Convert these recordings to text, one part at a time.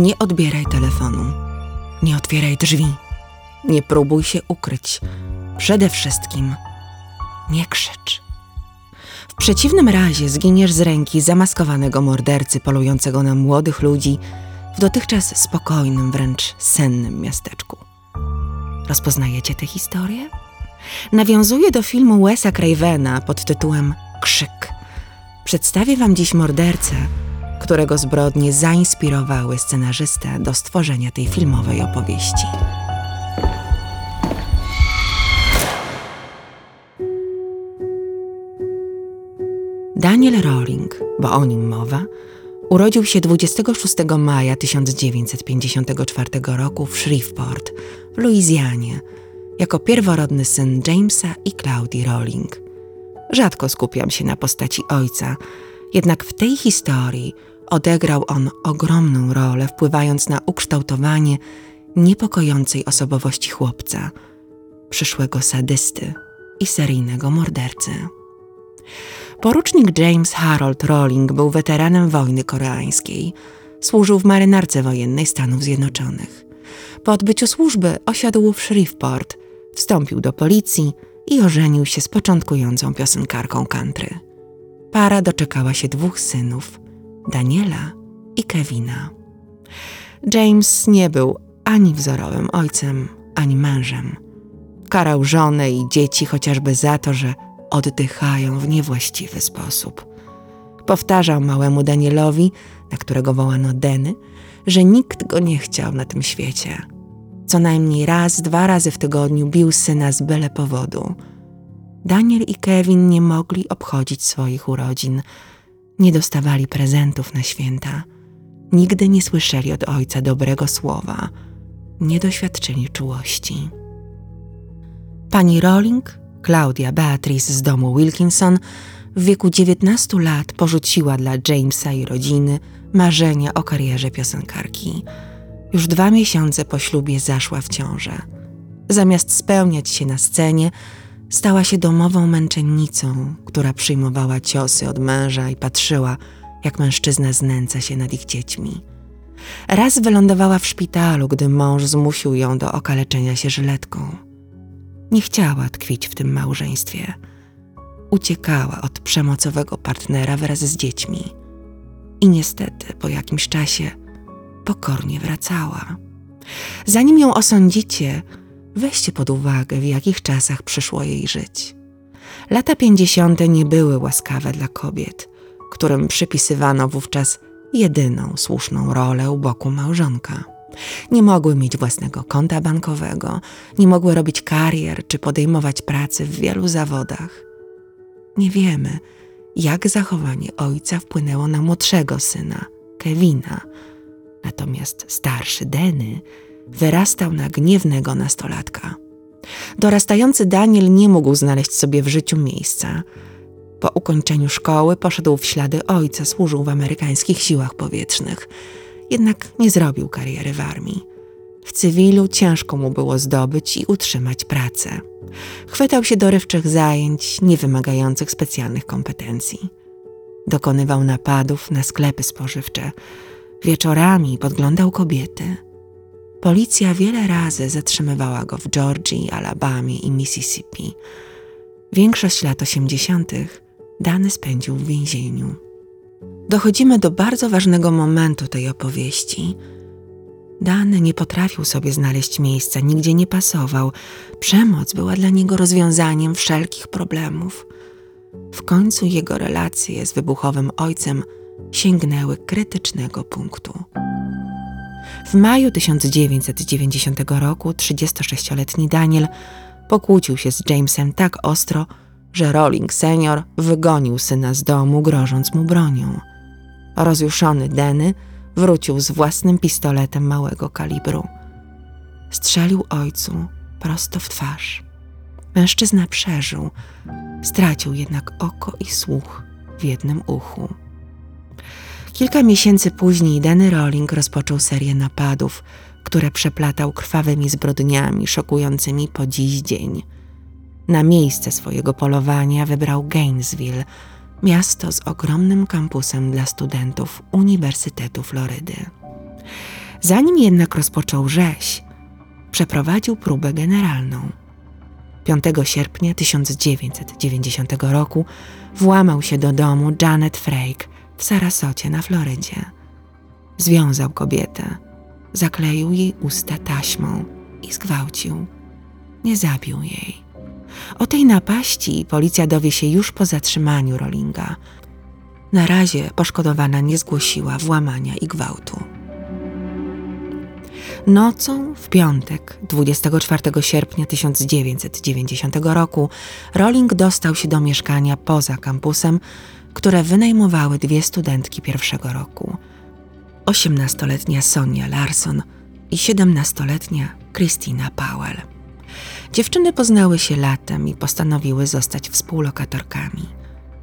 Nie odbieraj telefonu. Nie otwieraj drzwi. Nie próbuj się ukryć. Przede wszystkim nie krzycz. W przeciwnym razie zginiesz z ręki zamaskowanego mordercy polującego na młodych ludzi w dotychczas spokojnym, wręcz sennym miasteczku. Rozpoznajecie tę historię? Nawiązuje do filmu Wesa Cravena pod tytułem Krzyk. Przedstawię wam dziś mordercę, którego zbrodnie zainspirowały scenarzystę do stworzenia tej filmowej opowieści. Daniel Rowling, bo o nim mowa, urodził się 26 maja 1954 roku w Shreveport, w Luizjanie, jako pierworodny syn Jamesa i Claudii Rowling. Rzadko skupiam się na postaci ojca, jednak w tej historii odegrał on ogromną rolę, wpływając na ukształtowanie niepokojącej osobowości chłopca, przyszłego sadysty i seryjnego mordercy. Porucznik James Harold Rowling był weteranem wojny koreańskiej. Służył w marynarce wojennej Stanów Zjednoczonych. Po odbyciu służby osiadł w Shreveport, wstąpił do policji i ożenił się z początkującą piosenkarką country. Para doczekała się dwóch synów, Daniela i Kevina. James nie był ani wzorowym ojcem, ani mężem. Karał żonę i dzieci chociażby za to, że oddychają w niewłaściwy sposób. Powtarzał małemu Danielowi, na którego wołano Deny, że nikt go nie chciał na tym świecie. Co najmniej raz, dwa razy w tygodniu bił syna z byle powodu. Daniel i Kevin nie mogli obchodzić swoich urodzin, nie dostawali prezentów na święta, nigdy nie słyszeli od ojca dobrego słowa, nie doświadczyli czułości. Pani Rowling Claudia Beatrice z domu Wilkinson w wieku 19 lat porzuciła dla Jamesa i rodziny marzenia o karierze piosenkarki. Już dwa miesiące po ślubie zaszła w ciążę. Zamiast spełniać się na scenie, stała się domową męczennicą, która przyjmowała ciosy od męża i patrzyła, jak mężczyzna znęca się nad ich dziećmi. Raz wylądowała w szpitalu, gdy mąż zmusił ją do okaleczenia się żyletką. Nie chciała tkwić w tym małżeństwie. Uciekała od przemocowego partnera wraz z dziećmi. I niestety po jakimś czasie pokornie wracała. Zanim ją osądzicie, weźcie pod uwagę, w jakich czasach przyszło jej żyć. Lata pięćdziesiąte nie były łaskawe dla kobiet, którym przypisywano wówczas jedyną słuszną rolę u boku małżonka. Nie mogły mieć własnego konta bankowego, nie mogły robić karier czy podejmować pracy w wielu zawodach. Nie wiemy, jak zachowanie ojca wpłynęło na młodszego syna, Kevina. Natomiast starszy Denny wyrastał na gniewnego nastolatka. Dorastający Daniel nie mógł znaleźć sobie w życiu miejsca. Po ukończeniu szkoły poszedł w ślady ojca, służył w amerykańskich siłach powietrznych – jednak nie zrobił kariery w armii. W cywilu ciężko mu było zdobyć i utrzymać pracę. Chwytał się dorywczych zajęć, nie wymagających specjalnych kompetencji. Dokonywał napadów na sklepy spożywcze. Wieczorami podglądał kobiety. Policja wiele razy zatrzymywała go w Georgii, Alabamie i Mississippi. Większość lat osiemdziesiątych Dany spędził w więzieniu dochodzimy do bardzo ważnego momentu tej opowieści. Dany nie potrafił sobie znaleźć miejsca, nigdzie nie pasował. Przemoc była dla niego rozwiązaniem wszelkich problemów. W końcu jego relacje z wybuchowym ojcem sięgnęły krytycznego punktu. W maju 1990 roku 36-letni Daniel pokłócił się z Jamesem tak ostro, że Rolling senior wygonił syna z domu, grożąc mu bronią. Rozjuszony Denny wrócił z własnym pistoletem małego kalibru. Strzelił ojcu prosto w twarz. Mężczyzna przeżył, stracił jednak oko i słuch w jednym uchu. Kilka miesięcy później Denny Rolling rozpoczął serię napadów, które przeplatał krwawymi zbrodniami szokującymi po dziś dzień. Na miejsce swojego polowania wybrał Gainesville, miasto z ogromnym kampusem dla studentów Uniwersytetu Florydy. Zanim jednak rozpoczął rzeź, przeprowadził próbę generalną. 5 sierpnia 1990 roku włamał się do domu Janet Frake w Sarasocie na Florydzie. Związał kobietę, zakleił jej usta taśmą i zgwałcił. Nie zabił jej. O tej napaści policja dowie się już po zatrzymaniu Rollinga. Na razie poszkodowana nie zgłosiła włamania i gwałtu. Nocą w piątek, 24 sierpnia 1990 roku, Rowling dostał się do mieszkania poza kampusem, które wynajmowały dwie studentki pierwszego roku. 18-letnia Sonia Larson i 17-letnia Christina Powell. Dziewczyny poznały się latem i postanowiły zostać współlokatorkami.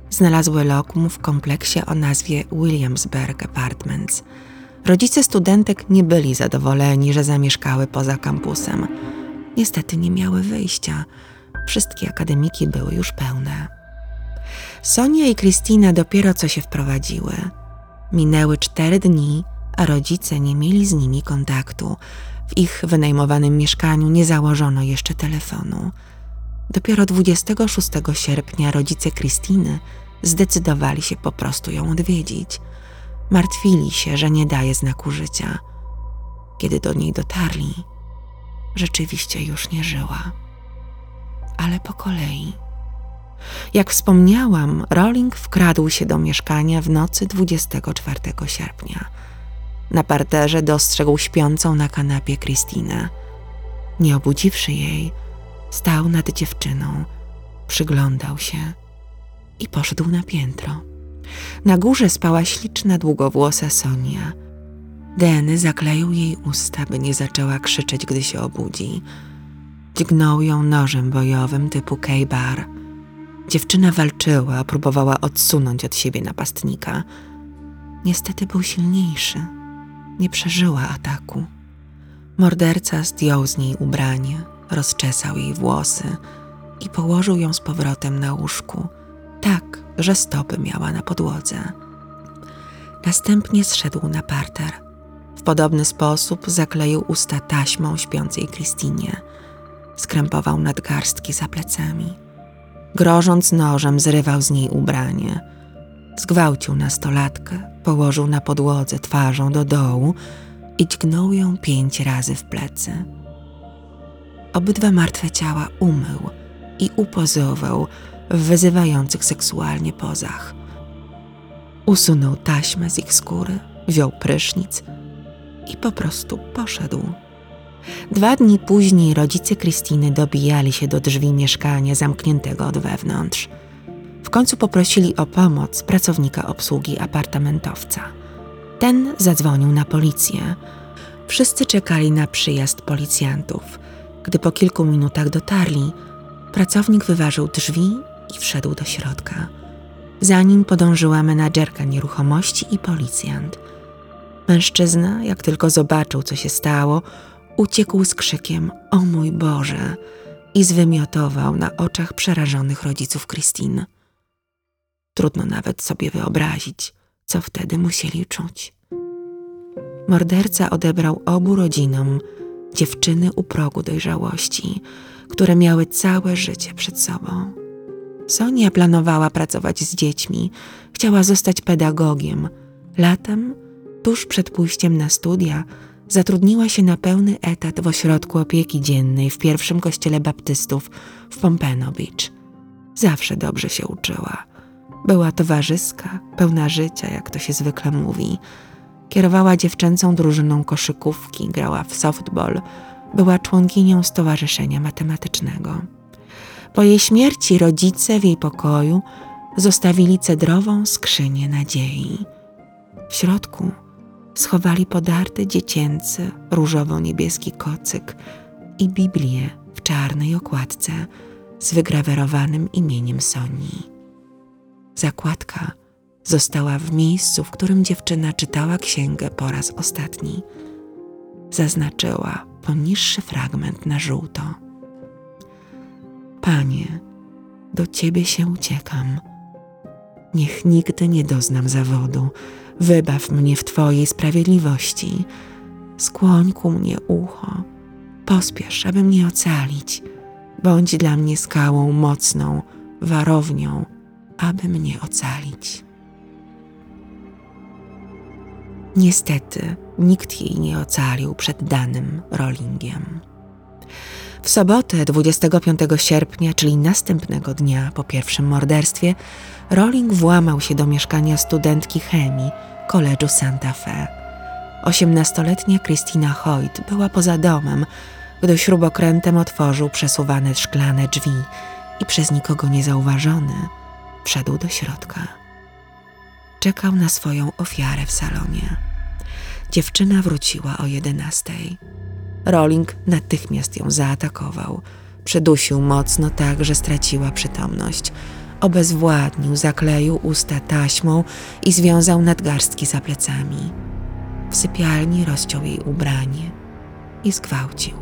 Znalazły lokum w kompleksie o nazwie Williamsburg Apartments. Rodzice studentek nie byli zadowoleni, że zamieszkały poza kampusem. Niestety nie miały wyjścia. Wszystkie akademiki były już pełne. Sonia i Kristina dopiero co się wprowadziły. Minęły cztery dni, a rodzice nie mieli z nimi kontaktu. W ich wynajmowanym mieszkaniu nie założono jeszcze telefonu. Dopiero 26 sierpnia rodzice Kristiny zdecydowali się po prostu ją odwiedzić. Martwili się, że nie daje znaku życia. Kiedy do niej dotarli, rzeczywiście już nie żyła. Ale po kolei. Jak wspomniałam, Rowling wkradł się do mieszkania w nocy 24 sierpnia. Na parterze dostrzegł śpiącą na kanapie Kristinę. Nie obudziwszy jej, stał nad dziewczyną, przyglądał się i poszedł na piętro. Na górze spała śliczna, długowłosa Sonia. Deny zakleił jej usta, by nie zaczęła krzyczeć, gdy się obudzi. Dźgnął ją nożem bojowym typu K-bar. Dziewczyna walczyła, próbowała odsunąć od siebie napastnika. Niestety był silniejszy. Nie przeżyła ataku. Morderca zdjął z niej ubranie, rozczesał jej włosy i położył ją z powrotem na łóżku, tak, że stopy miała na podłodze. Następnie zszedł na parter. W podobny sposób zakleił usta taśmą śpiącej Kristinie. Skrępował nadgarstki za plecami. Grożąc nożem, zrywał z niej ubranie. Zgwałcił nastolatkę, położył na podłodze twarzą do dołu i dźgnął ją pięć razy w plecy. Obydwa martwe ciała umył i upozował, w wyzywających seksualnie pozach. Usunął taśmę z ich skóry, wziął prysznic i po prostu poszedł. Dwa dni później rodzice Krystyny dobijali się do drzwi mieszkania zamkniętego od wewnątrz. W końcu poprosili o pomoc pracownika obsługi apartamentowca. Ten zadzwonił na policję. Wszyscy czekali na przyjazd policjantów. Gdy po kilku minutach dotarli, pracownik wyważył drzwi i wszedł do środka. Za nim podążyła menadżerka nieruchomości i policjant. Mężczyzna, jak tylko zobaczył, co się stało, uciekł z krzykiem: O mój Boże! i zwymiotował na oczach przerażonych rodziców Christine. Trudno nawet sobie wyobrazić, co wtedy musieli czuć. Morderca odebrał obu rodzinom dziewczyny u progu dojrzałości, które miały całe życie przed sobą. Sonia planowała pracować z dziećmi, chciała zostać pedagogiem. Latem, tuż przed pójściem na studia, zatrudniła się na pełny etat w ośrodku opieki dziennej w pierwszym kościele baptystów w Pompano Beach. Zawsze dobrze się uczyła. Była towarzyska, pełna życia, jak to się zwykle mówi. Kierowała dziewczęcą drużyną koszykówki, grała w softball, była członkinią Stowarzyszenia Matematycznego. Po jej śmierci rodzice w jej pokoju zostawili cedrową skrzynię nadziei. W środku schowali podarty dziecięcy różowo-niebieski kocyk i Biblię w czarnej okładce z wygrawerowanym imieniem Sonii. Zakładka została w miejscu, w którym dziewczyna czytała księgę po raz ostatni. Zaznaczyła poniższy fragment na żółto. Panie, do Ciebie się uciekam. Niech nigdy nie doznam zawodu, wybaw mnie w Twojej sprawiedliwości. Skłoń ku mnie ucho, pospiesz, aby mnie ocalić. Bądź dla mnie skałą mocną, warownią, aby mnie ocalić. Niestety, nikt jej nie ocalił przed danym Rollingiem. W sobotę 25 sierpnia, czyli następnego dnia po pierwszym morderstwie, Rolling włamał się do mieszkania studentki chemii koledżu Santa Fe. Osiemnastoletnia Christina Hoyt była poza domem, gdy śrubokrętem otworzył przesuwane szklane drzwi i przez nikogo niezauważony wszedł do środka. Czekał na swoją ofiarę w salonie. Dziewczyna wróciła o jedenastej. Rolling natychmiast ją zaatakował. Przydusił mocno tak, że straciła przytomność. Obezwładnił, zakleił usta taśmą i związał nadgarstki za plecami. W sypialni rozciął jej ubranie i zgwałcił.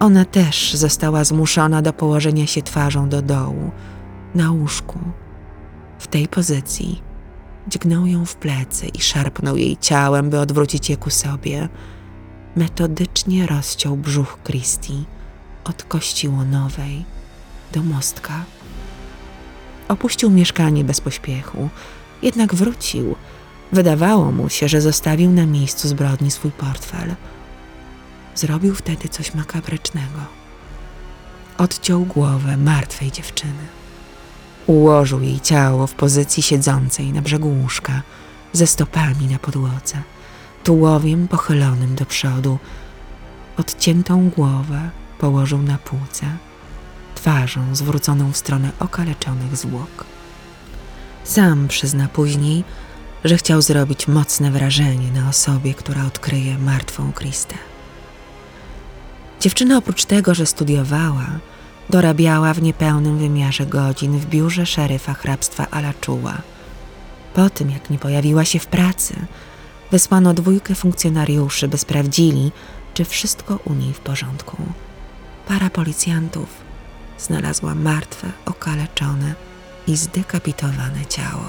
Ona też została zmuszona do położenia się twarzą do dołu, na łóżku. W tej pozycji dźgnął ją w plecy i szarpnął jej ciałem, by odwrócić je ku sobie. Metodycznie rozciął brzuch Christie od kości łonowej do mostka. Opuścił mieszkanie bez pośpiechu, jednak wrócił. Wydawało mu się, że zostawił na miejscu zbrodni swój portfel. Zrobił wtedy coś makabrycznego. Odciął głowę martwej dziewczyny. Ułożył jej ciało w pozycji siedzącej na brzegu łóżka, ze stopami na podłodze, tułowiem pochylonym do przodu. Odciętą głowę położył na półce, twarzą zwróconą w stronę okaleczonych zwłok. Sam przyzna później, że chciał zrobić mocne wrażenie na osobie, która odkryje martwą Kristę. Dziewczyna oprócz tego, że studiowała, dorabiała w niepełnym wymiarze godzin w biurze szeryfa hrabstwa Alaczuła. Po tym, jak nie pojawiła się w pracy, wysłano dwójkę funkcjonariuszy, by sprawdzili, czy wszystko u niej w porządku. Para policjantów znalazła martwe, okaleczone i zdekapitowane ciało.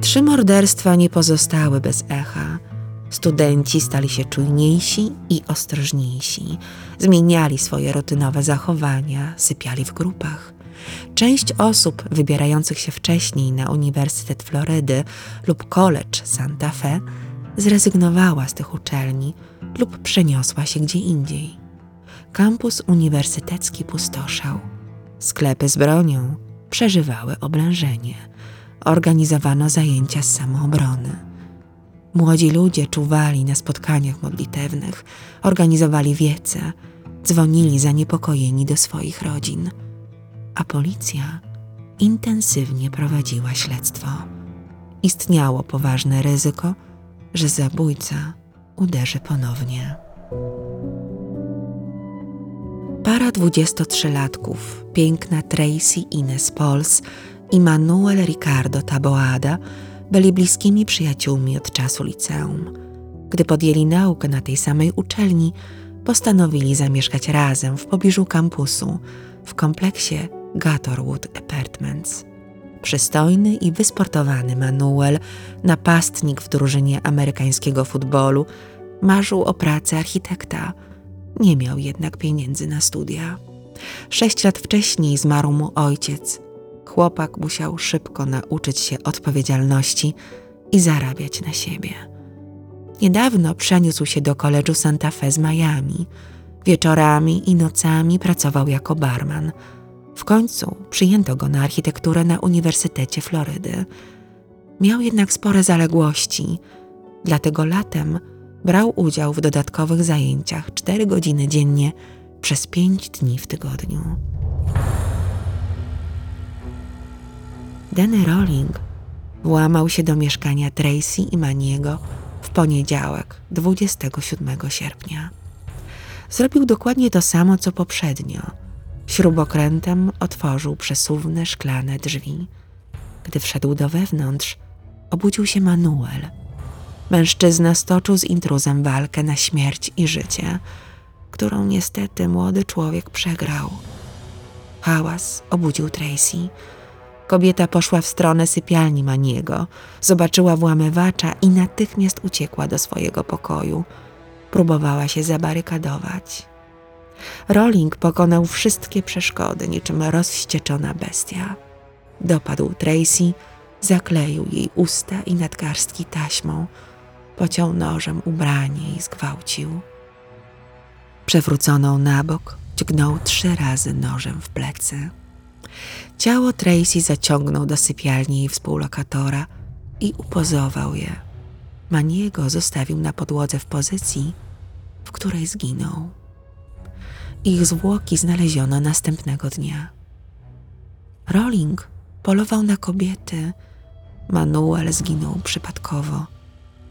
Trzy morderstwa nie pozostały bez echa. Studenci stali się czujniejsi i ostrożniejsi, zmieniali swoje rutynowe zachowania, sypiali w grupach. Część osób wybierających się wcześniej na Uniwersytet Florydy lub College Santa Fe zrezygnowała z tych uczelni lub przeniosła się gdzie indziej. Kampus uniwersytecki pustoszał. Sklepy z bronią przeżywały oblężenie. Organizowano zajęcia z samoobrony. Młodzi ludzie czuwali na spotkaniach modlitewnych, organizowali wiece, dzwonili zaniepokojeni do swoich rodzin, a policja intensywnie prowadziła śledztwo. Istniało poważne ryzyko, że zabójca uderzy ponownie. Para 23-latków, piękna Tracy Ines Pauls i Manuel Ricardo Taboada byli bliskimi przyjaciółmi od czasu liceum. Gdy podjęli naukę na tej samej uczelni, postanowili zamieszkać razem w pobliżu kampusu w kompleksie Gatherwood Apartments. Przystojny i wysportowany Manuel, napastnik w drużynie amerykańskiego futbolu, marzył o pracy architekta. Nie miał jednak pieniędzy na studia. Sześć lat wcześniej zmarł mu ojciec, Chłopak musiał szybko nauczyć się odpowiedzialności i zarabiać na siebie. Niedawno przeniósł się do koledżu Santa Fe z Miami. Wieczorami i nocami pracował jako barman. W końcu przyjęto go na architekturę na Uniwersytecie Florydy. Miał jednak spore zaległości, dlatego latem brał udział w dodatkowych zajęciach cztery godziny dziennie przez pięć dni w tygodniu. Danny Rolling włamał się do mieszkania Tracy i Maniego w poniedziałek, 27 sierpnia. Zrobił dokładnie to samo, co poprzednio. Śrubokrętem otworzył przesuwne szklane drzwi. Gdy wszedł do wewnątrz, obudził się Manuel. Mężczyzna stoczył z intruzem walkę na śmierć i życie, którą niestety młody człowiek przegrał. Hałas obudził Tracy Kobieta poszła w stronę sypialni Maniego, zobaczyła włamywacza i natychmiast uciekła do swojego pokoju. Próbowała się zabarykadować. Rolling pokonał wszystkie przeszkody, niczym rozwścieczona bestia. Dopadł Tracy, zakleił jej usta i nadgarstki taśmą, pociął nożem ubranie i zgwałcił. Przewróconą na bok, dźgnął trzy razy nożem w plecy. Ciało Tracy zaciągnął do sypialni jej współlokatora i upozował je. Maniego zostawił na podłodze w pozycji, w której zginął. Ich zwłoki znaleziono następnego dnia. Rolling polował na kobiety. Manuel zginął przypadkowo.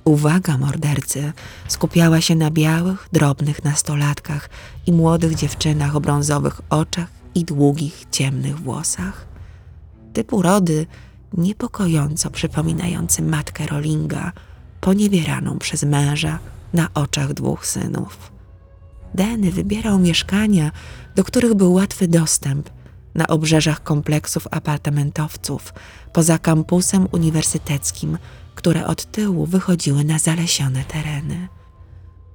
Uwaga mordercy skupiała się na białych, drobnych nastolatkach i młodych dziewczynach o brązowych oczach i długich, ciemnych włosach. Typ urody niepokojąco przypominający matkę Rollinga, poniewieraną przez męża na oczach dwóch synów. Denny wybierał mieszkania, do których był łatwy dostęp, na obrzeżach kompleksów apartamentowców, poza kampusem uniwersyteckim, które od tyłu wychodziły na zalesione tereny.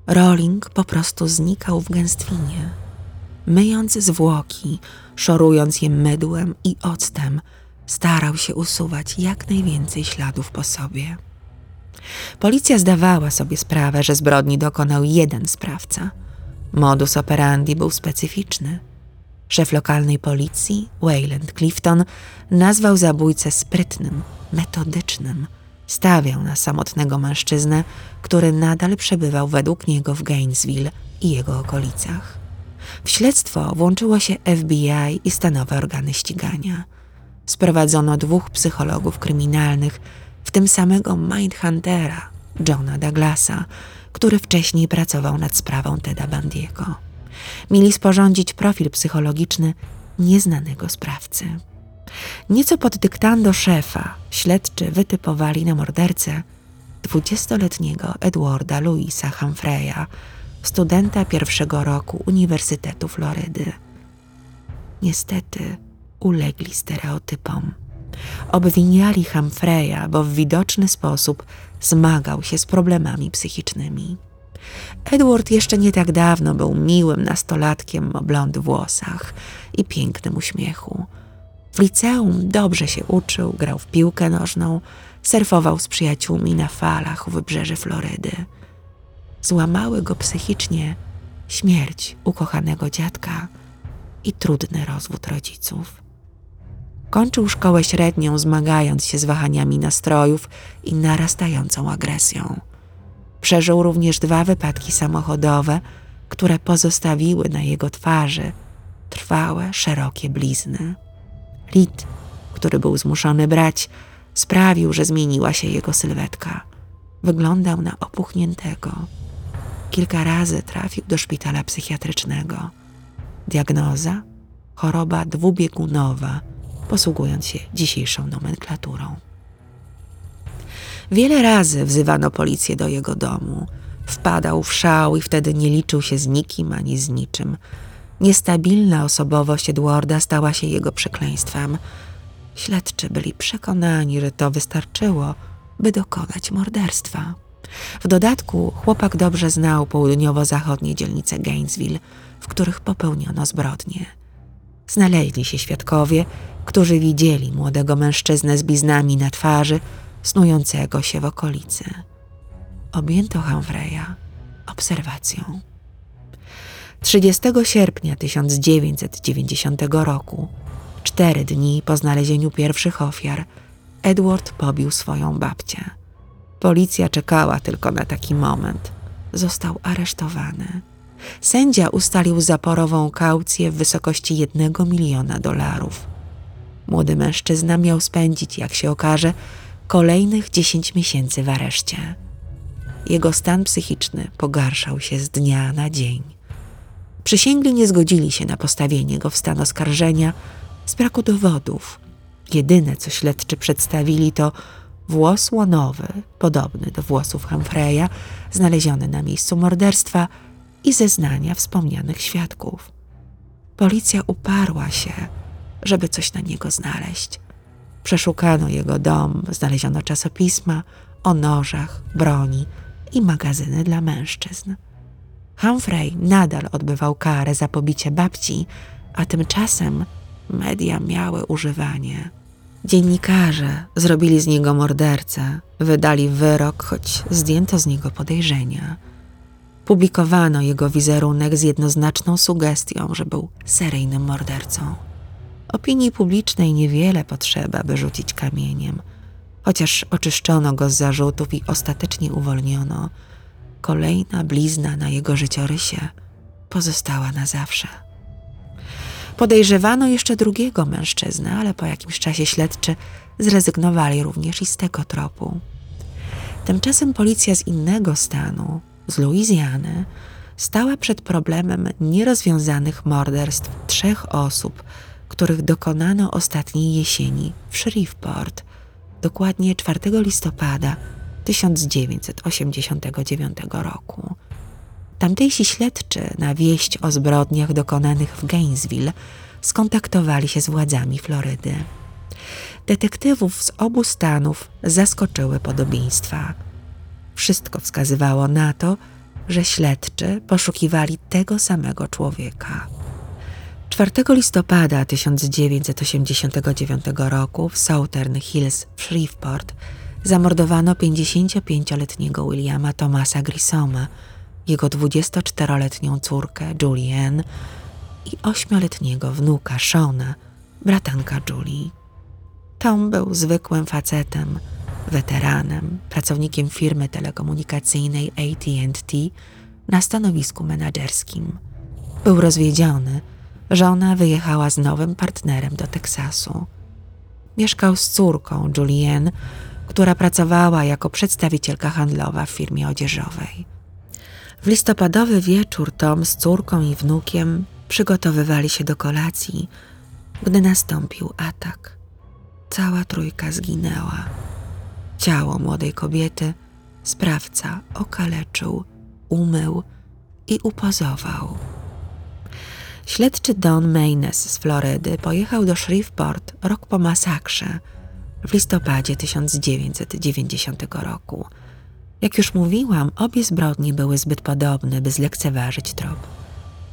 Rolling po prostu znikał w gęstwinie. Myjąc zwłoki, szorując je mydłem i octem, starał się usuwać jak najwięcej śladów po sobie. Policja zdawała sobie sprawę, że zbrodni dokonał jeden sprawca. Modus operandi był specyficzny. Szef lokalnej policji, Wayland Clifton, nazwał zabójcę sprytnym, metodycznym. Stawiał na samotnego mężczyznę, który nadal przebywał według niego w Gainesville i jego okolicach. W śledztwo włączyło się FBI i stanowe organy ścigania. Sprowadzono dwóch psychologów kryminalnych, w tym samego Mindhuntera, Johna Douglasa, który wcześniej pracował nad sprawą Teda Bandiego. Mieli sporządzić profil psychologiczny nieznanego sprawcy. Nieco pod dyktando szefa śledczy wytypowali na mordercę dwudziestoletniego Edwarda Louisa Humphreya, studenta pierwszego roku Uniwersytetu Florydy. Niestety ulegli stereotypom. Obwiniali Humphreya, bo w widoczny sposób zmagał się z problemami psychicznymi. Edward jeszcze nie tak dawno był miłym nastolatkiem o blond włosach i pięknym uśmiechu. W liceum dobrze się uczył, grał w piłkę nożną, surfował z przyjaciółmi na falach u wybrzeży Florydy. Złamały go psychicznie śmierć ukochanego dziadka i trudny rozwód rodziców. Kończył szkołę średnią, zmagając się z wahaniami nastrojów i narastającą agresją. Przeżył również dwa wypadki samochodowe, które pozostawiły na jego twarzy trwałe, szerokie blizny. Lit, który był zmuszony brać, sprawił, że zmieniła się jego sylwetka. Wyglądał na opuchniętego. Kilka razy trafił do szpitala psychiatrycznego. Diagnoza? Choroba dwubiegunowa, posługując się dzisiejszą nomenklaturą. Wiele razy wzywano policję do jego domu. Wpadał w szał i wtedy nie liczył się z nikim ani z niczym. Niestabilna osobowość Edwarda stała się jego przekleństwem. Śledczy byli przekonani, że to wystarczyło, by dokonać morderstwa. W dodatku chłopak dobrze znał południowo-zachodnie dzielnice Gainesville, w których popełniono zbrodnie. Znaleźli się świadkowie, którzy widzieli młodego mężczyznę z bliznami na twarzy, snującego się w okolicy. Objęto Humphrey'a obserwacją. 30 sierpnia 1990 roku, cztery dni po znalezieniu pierwszych ofiar, Edward pobił swoją babcię. Policja czekała tylko na taki moment. Został aresztowany. Sędzia ustalił zaporową kaucję w wysokości jednego miliona dolarów. Młody mężczyzna miał spędzić, jak się okaże, kolejnych dziesięć miesięcy w areszcie. Jego stan psychiczny pogarszał się z dnia na dzień. Przysięgli nie zgodzili się na postawienie go w stan oskarżenia z braku dowodów. Jedyne, co śledczy przedstawili, to włos łonowy, podobny do włosów Humphrey'a, znaleziony na miejscu morderstwa i zeznania wspomnianych świadków. Policja uparła się, żeby coś na niego znaleźć. Przeszukano jego dom, znaleziono czasopisma o nożach, broni i magazyny dla mężczyzn. Humphrey nadal odbywał karę za pobicie babci, a tymczasem media miały używanie. Dziennikarze zrobili z niego mordercę, wydali wyrok, choć zdjęto z niego podejrzenia. Publikowano jego wizerunek z jednoznaczną sugestią, że był seryjnym mordercą. Opinii publicznej niewiele potrzeba, by rzucić kamieniem. Chociaż oczyszczono go z zarzutów i ostatecznie uwolniono, kolejna blizna na jego życiorysie pozostała na zawsze. Podejrzewano jeszcze drugiego mężczyznę, ale po jakimś czasie śledczy zrezygnowali również i z tego tropu. Tymczasem policja z innego stanu, z Luizjany, stała przed problemem nierozwiązanych morderstw trzech osób, których dokonano ostatniej jesieni w Shreveport, dokładnie 4 listopada 1989 roku. Tamtejsi śledczy na wieść o zbrodniach dokonanych w Gainesville skontaktowali się z władzami Florydy. Detektywów z obu stanów zaskoczyły podobieństwa. Wszystko wskazywało na to, że śledczy poszukiwali tego samego człowieka. 4 listopada 1989 roku w Southern Hills w Shreveport zamordowano 55-letniego Williama Thomasa Grissoma, jego 24-letnią córkę Julianne i 8-letniego wnuka Shona, bratanka Julie. Tom był zwykłym facetem, weteranem, pracownikiem firmy telekomunikacyjnej AT&T na stanowisku menedżerskim. Był rozwiedziony, żona wyjechała z nowym partnerem do Teksasu. Mieszkał z córką Julianne, która pracowała jako przedstawicielka handlowa w firmie odzieżowej. W listopadowy wieczór Tom z córką i wnukiem przygotowywali się do kolacji, gdy nastąpił atak. Cała trójka zginęła. Ciało młodej kobiety sprawca okaleczył, umył i upozował. Śledczy Don Maynes z Florydy pojechał do Shreveport rok po masakrze w listopadzie 1990 roku. Jak już mówiłam, obie zbrodnie były zbyt podobne, by zlekceważyć trop.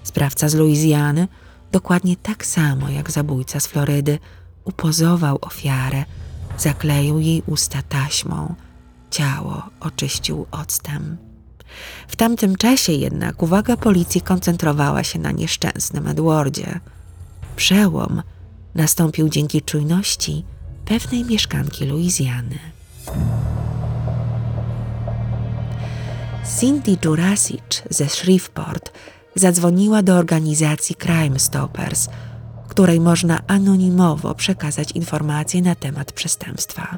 Sprawca z Luizjany, dokładnie tak samo jak zabójca z Florydy, upozował ofiarę, zakleił jej usta taśmą, ciało oczyścił octem. W tamtym czasie jednak uwaga policji koncentrowała się na nieszczęsnym Edwardzie. Przełom nastąpił dzięki czujności pewnej mieszkanki Luizjany. Cindy Jurasic ze Shreveport zadzwoniła do organizacji Crime Stoppers, której można anonimowo przekazać informacje na temat przestępstwa.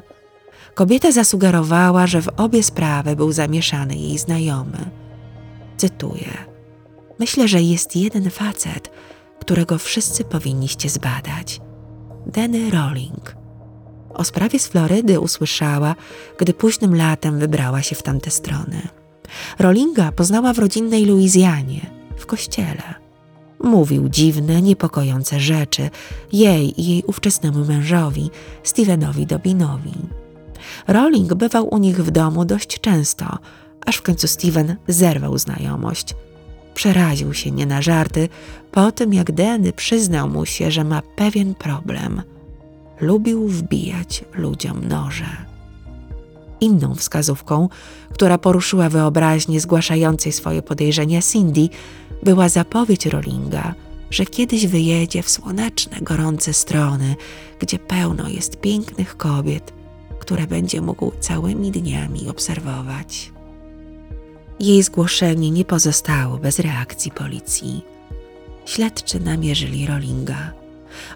Kobieta zasugerowała, że w obie sprawy był zamieszany jej znajomy. Cytuję: Myślę, że jest jeden facet, którego wszyscy powinniście zbadać. Denny Rolling. O sprawie z Florydy usłyszała, gdy późnym latem wybrała się w tamte strony. Rollinga poznała w rodzinnej Luizjanie, w kościele. Mówił dziwne, niepokojące rzeczy jej i jej ówczesnemu mężowi, Stevenowi Dobinowi. Rowling bywał u nich w domu dość często, aż w końcu Steven zerwał znajomość. Przeraził się nie na żarty po tym, jak Denny przyznał mu się, że ma pewien problem. Lubił wbijać ludziom noże. Inną wskazówką, która poruszyła wyobraźnię zgłaszającej swoje podejrzenia Cindy, była zapowiedź Rollinga, że kiedyś wyjedzie w słoneczne, gorące strony, gdzie pełno jest pięknych kobiet, które będzie mógł całymi dniami obserwować. Jej zgłoszenie nie pozostało bez reakcji policji. Śledczy namierzyli Rollinga.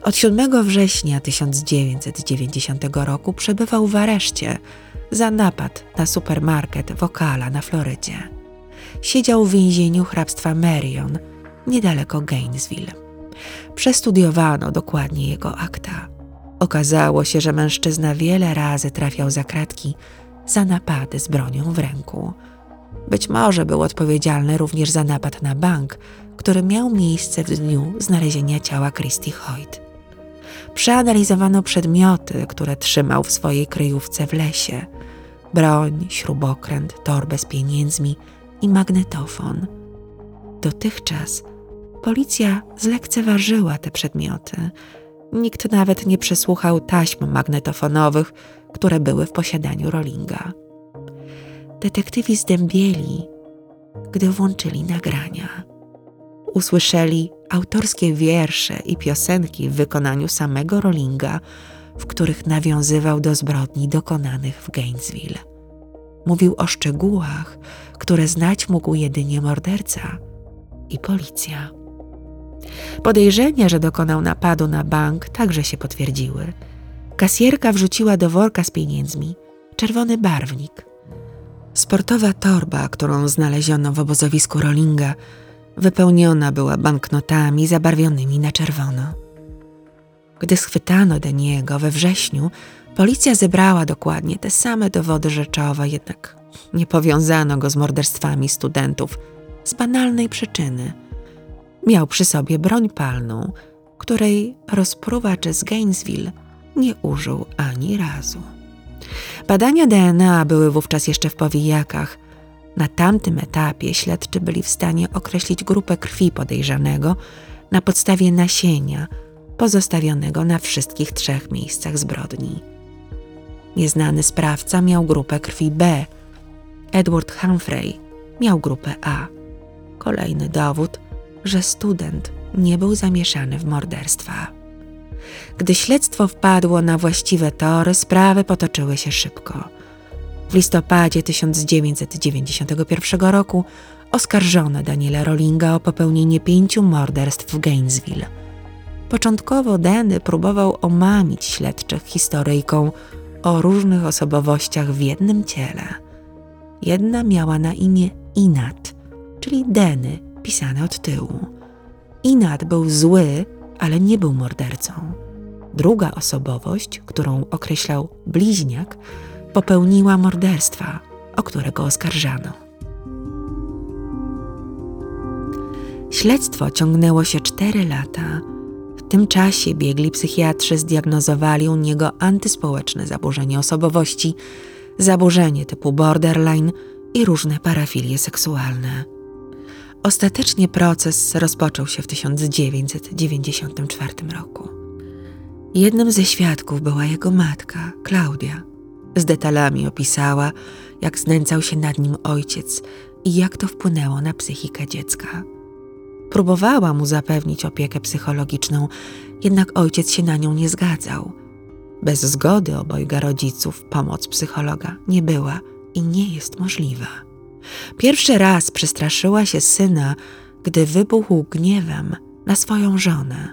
Od 7 września 1990 roku przebywał w areszcie za napad na supermarket Wokala na Florydzie. Siedział w więzieniu hrabstwa Marion, niedaleko Gainesville. Przestudiowano dokładnie jego akta. Okazało się, że mężczyzna wiele razy trafiał za kratki za napady z bronią w ręku. Być może był odpowiedzialny również za napad na bank, który miał miejsce w dniu znalezienia ciała Christy Hoyt. Przeanalizowano przedmioty, które trzymał w swojej kryjówce w lesie: broń, śrubokręt, torbę z pieniędzmi i magnetofon. Dotychczas policja zlekceważyła te przedmioty. Nikt nawet nie przesłuchał taśm magnetofonowych, które były w posiadaniu Rollinga. Detektywi zdębieli, gdy włączyli nagrania. Usłyszeli autorskie wiersze i piosenki w wykonaniu samego Rollinga, w których nawiązywał do zbrodni dokonanych w Gainesville. Mówił o szczegółach, które znać mógł jedynie morderca i policja. Podejrzenia, że dokonał napadu na bank, także się potwierdziły. Kasjerka wrzuciła do worka z pieniędzmi czerwony barwnik. Sportowa torba, którą znaleziono w obozowisku Rollinga, wypełniona była banknotami zabarwionymi na czerwono. Gdy schwytano Deniego we wrześniu, policja zebrała dokładnie te same dowody rzeczowe, jednak nie powiązano go z morderstwami studentów z banalnej przyczyny. Miał przy sobie broń palną, której rozpruwacz z Gainesville nie użył ani razu. Badania DNA były wówczas jeszcze w powijakach. Na tamtym etapie śledczy byli w stanie określić grupę krwi podejrzanego na podstawie nasienia pozostawionego na wszystkich trzech miejscach zbrodni. Nieznany sprawca miał grupę krwi B. Edward Humphrey miał grupę A. Kolejny dowód, że student nie był zamieszany w morderstwa. Gdy śledztwo wpadło na właściwe tory, sprawy potoczyły się szybko. W listopadzie 1991 roku oskarżono Daniela Rollinga o popełnienie pięciu morderstw w Gainesville. Początkowo Denny próbował omamić śledczych historyjką o różnych osobowościach w jednym ciele. Jedna miała na imię Inat, czyli Denny, pisane od tyłu. Inat był zły, ale nie był mordercą. Druga osobowość, którą określał bliźniak, popełniła morderstwa, o którego oskarżano. Śledztwo ciągnęło się cztery lata. Tym czasie biegli psychiatrzy zdiagnozowali u niego antyspołeczne zaburzenie osobowości, zaburzenie typu borderline i różne parafilie seksualne. Ostatecznie proces rozpoczął się w 1994 roku. Jednym ze świadków była jego matka, Klaudia. Z detalami opisała, jak znęcał się nad nim ojciec i jak to wpłynęło na psychikę dziecka. Próbowała mu zapewnić opiekę psychologiczną, jednak ojciec się na nią nie zgadzał. Bez zgody obojga rodziców pomoc psychologa nie była i nie jest możliwa. Pierwszy raz przestraszyła się syna, gdy wybuchł gniewem na swoją żonę.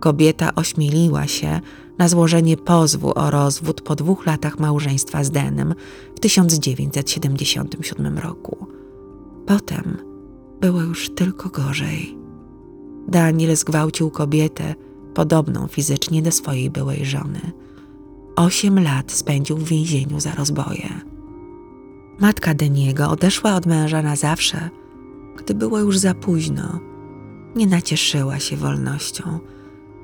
Kobieta ośmieliła się na złożenie pozwu o rozwód po dwóch latach małżeństwa z Denem w 1977 roku. Potem było już tylko gorzej. Daniel zgwałcił kobietę podobną fizycznie do swojej byłej żony. Osiem lat spędził w więzieniu za rozboje. Matka Deniego odeszła od męża na zawsze, gdy było już za późno. Nie nacieszyła się wolnością.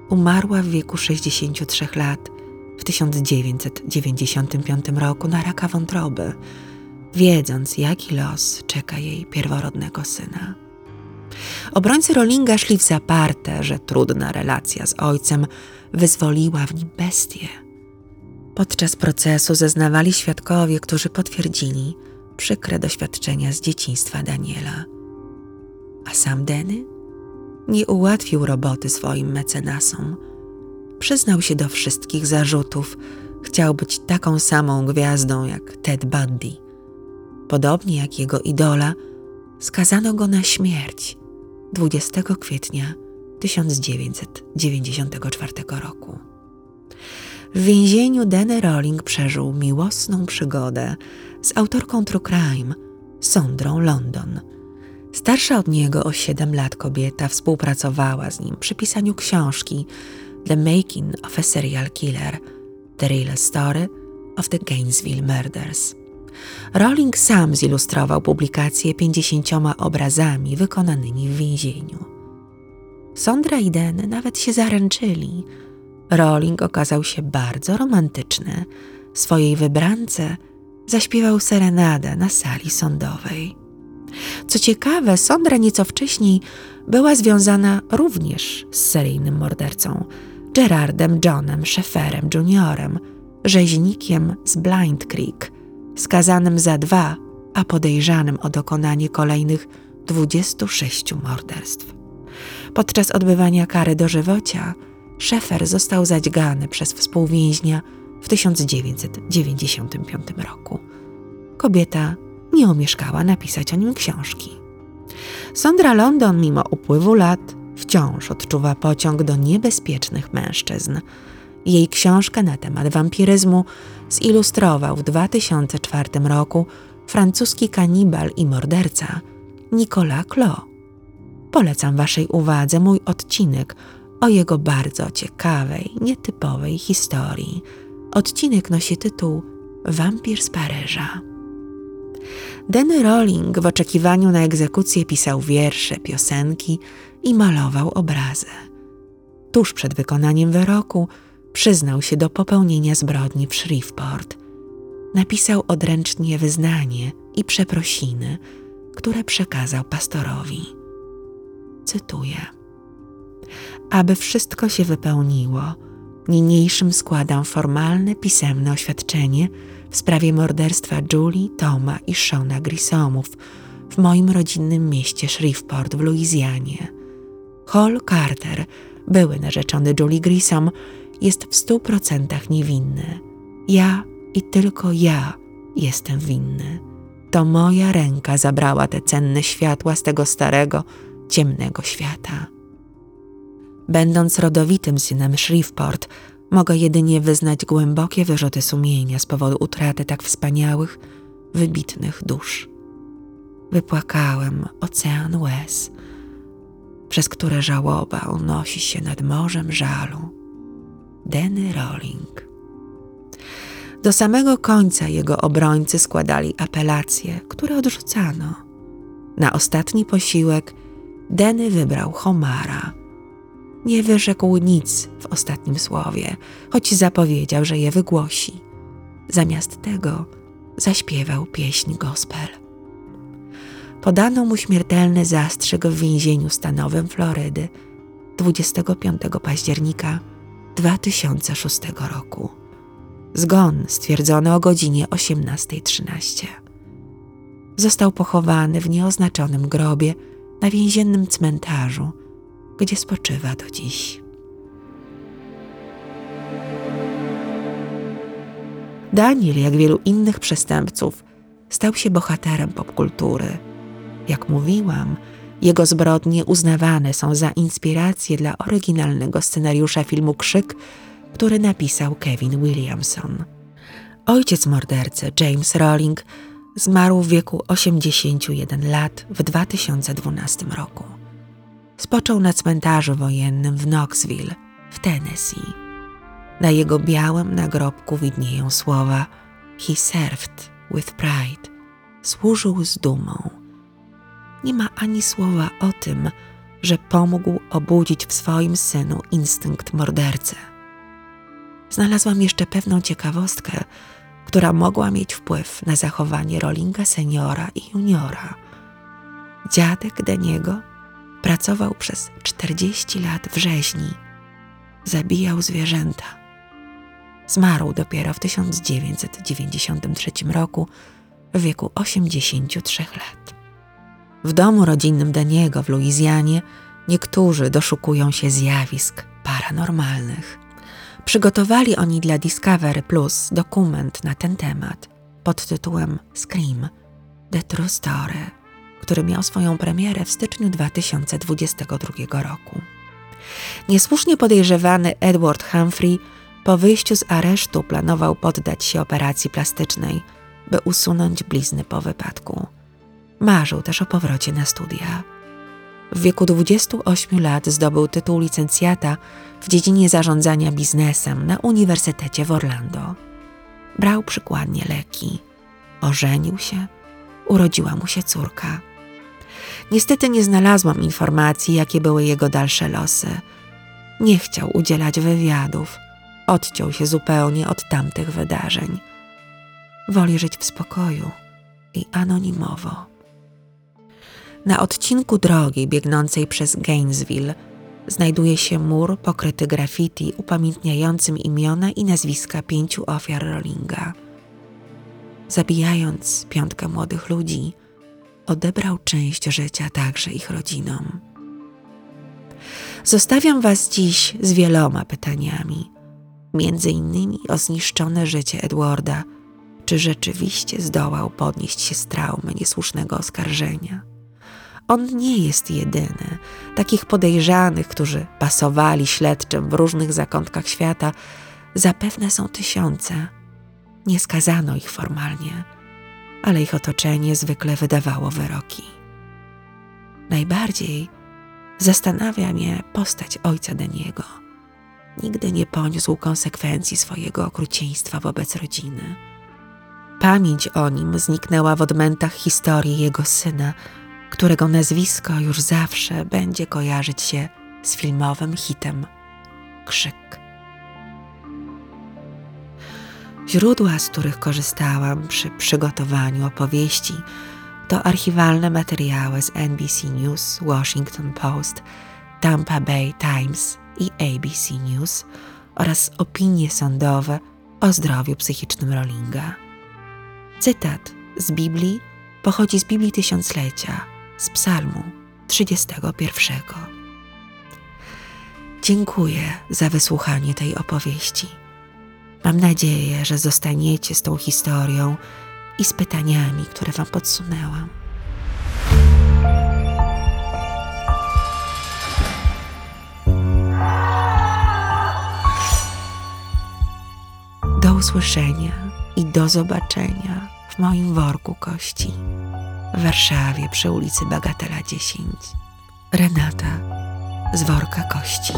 Umarła w wieku 63 lat w 1995 roku na raka wątroby, wiedząc, jaki los czeka jej pierworodnego syna. Obrońcy Rollinga szli w zaparte, że trudna relacja z ojcem wyzwoliła w nim bestię. Podczas procesu zeznawali świadkowie, którzy potwierdzili przykre doświadczenia z dzieciństwa Daniela. A sam Denny nie ułatwił roboty swoim mecenasom. Przyznał się do wszystkich zarzutów, chciał być taką samą gwiazdą jak Ted Bundy. Podobnie jak jego idola, skazano go na śmierć 20 kwietnia 1994 roku. W więzieniu Danny Rowling przeżył miłosną przygodę z autorką True Crime, Sondrą London. Starsza od niego o 7 lat kobieta współpracowała z nim przy pisaniu książki The Making of a Serial Killer – The Real Story of the Gainesville Murders. Rowling sam zilustrował publikację 50 obrazami wykonanymi w więzieniu. Sondra i Den nawet się zaręczyli – Rowling okazał się bardzo romantyczny. Swojej wybrance zaśpiewał serenadę na sali sądowej. Co ciekawe, Sondra nieco wcześniej była związana również z seryjnym mordercą Gerardem Johnem Schaefferem Jr., rzeźnikiem z Blind Creek, skazanym za dwa, a podejrzanym o dokonanie kolejnych 26 morderstw. Podczas odbywania kary dożywocia Schaeffer został zadźgany przez współwięźnia w 1995 roku. Kobieta nie omieszkała napisać o nim książki. Sondra London, mimo upływu lat, wciąż odczuwa pociąg do niebezpiecznych mężczyzn. Jej książkę na temat wampiryzmu zilustrował w 2004 roku francuski kanibal i morderca Nicolas Clos. Polecam Waszej uwadze mój odcinek o jego bardzo ciekawej, nietypowej historii. Odcinek nosi tytuł Wampir z Paryża. Denny Rowling w oczekiwaniu na egzekucję pisał wiersze, piosenki i malował obrazy. Tuż przed wykonaniem wyroku przyznał się do popełnienia zbrodni w Shreveport. Napisał odręcznie wyznanie i przeprosiny, które przekazał pastorowi. Cytuję: Aby wszystko się wypełniło, niniejszym składam formalne pisemne oświadczenie w sprawie morderstwa Julie, Toma i Shona Grisomów w moim rodzinnym mieście Shreveport w Luizjanie. Hall Carter, były narzeczony Julie Grissom, jest w stu procentach niewinny. Ja i tylko ja jestem winny. To moja ręka zabrała te cenne światła z tego starego, ciemnego świata. Będąc rodowitym synem Shreveport, mogę jedynie wyznać głębokie wyrzuty sumienia z powodu utraty tak wspaniałych, wybitnych dusz. Wypłakałem ocean łez, przez które żałoba unosi się nad morzem żalu. Denny Rowling. Do samego końca jego obrońcy składali apelacje, które odrzucano. Na ostatni posiłek Denny wybrał Homara. Nie wyrzekł nic w ostatnim słowie, choć zapowiedział, że je wygłosi. Zamiast tego zaśpiewał pieśń gospel. Podano mu śmiertelny zastrzyk w więzieniu stanowym Florydy 25 października 2006 roku. Zgon stwierdzono o godzinie 18.13. Został pochowany w nieoznaczonym grobie na więziennym cmentarzu, gdzie spoczywa do dziś. Daniel, jak wielu innych przestępców, stał się bohaterem popkultury. Jak mówiłam, jego zbrodnie uznawane są za inspirację dla oryginalnego scenariusza filmu Krzyk, który napisał Kevin Williamson. Ojciec mordercy, James Rowling, zmarł w wieku 81 lat w 2012 roku. Spoczął na cmentarzu wojennym w Knoxville, w Tennessee. Na jego białym nagrobku widnieją słowa He served with pride. Służył z dumą. Nie ma ani słowa o tym, że pomógł obudzić w swoim synu instynkt mordercy. Znalazłam jeszcze pewną ciekawostkę, która mogła mieć wpływ na zachowanie Rollinga seniora i juniora. Dziadek Deniego pracował przez 40 lat w rzeźni. Zabijał zwierzęta. Zmarł dopiero w 1993 roku w wieku 83 lat. W domu rodzinnym Deniego w Luizjanie niektórzy doszukują się zjawisk paranormalnych. Przygotowali oni dla Discovery Plus dokument na ten temat pod tytułem Scream The True Story, który miał swoją premierę w styczniu 2022 roku. Niesłusznie podejrzewany Edward Humphrey po wyjściu z aresztu planował poddać się operacji plastycznej, by usunąć blizny po wypadku. Marzył też o powrocie na studia. W wieku 28 lat zdobył tytuł licencjata w dziedzinie zarządzania biznesem na Uniwersytecie w Orlando. Brał przykładnie leki. Ożenił się, urodziła mu się córka. Niestety nie znalazłam informacji, jakie były jego dalsze losy. Nie chciał udzielać wywiadów. odciął się zupełnie od tamtych wydarzeń. Woli żyć w spokoju i anonimowo. Na odcinku drogi biegnącej przez Gainesville znajduje się mur pokryty graffiti upamiętniającym imiona i nazwiska pięciu ofiar Rollinga. Zabijając piątkę młodych ludzi, odebrał część życia także ich rodzinom. Zostawiam Was dziś z wieloma pytaniami, między innymi o zniszczone życie Edwarda, czy rzeczywiście zdołał podnieść się z traumy niesłusznego oskarżenia. On nie jest jedyny. Takich podejrzanych, którzy pasowali śledczym w różnych zakątkach świata, zapewne są tysiące. Nie skazano ich formalnie, ale ich otoczenie zwykle wydawało wyroki. Najbardziej zastanawia mnie postać ojca Deniego. Nigdy nie poniósł konsekwencji swojego okrucieństwa wobec rodziny. Pamięć o nim zniknęła w odmętach historii jego syna, którego nazwisko już zawsze będzie kojarzyć się z filmowym hitem Krzyk. Źródła, z których korzystałam przy przygotowaniu opowieści, to archiwalne materiały z NBC News, Washington Post, Tampa Bay Times i ABC News oraz opinie sądowe o zdrowiu psychicznym Rollinga. Cytat z Biblii pochodzi z Biblii Tysiąclecia, z Psalmu 31. Dziękuję za wysłuchanie tej opowieści. Mam nadzieję, że zostaniecie z tą historią i z pytaniami, które Wam podsunęłam. Do usłyszenia i do zobaczenia w moim worku kości w Warszawie przy ulicy Bagatela 10. Renata z worka kości.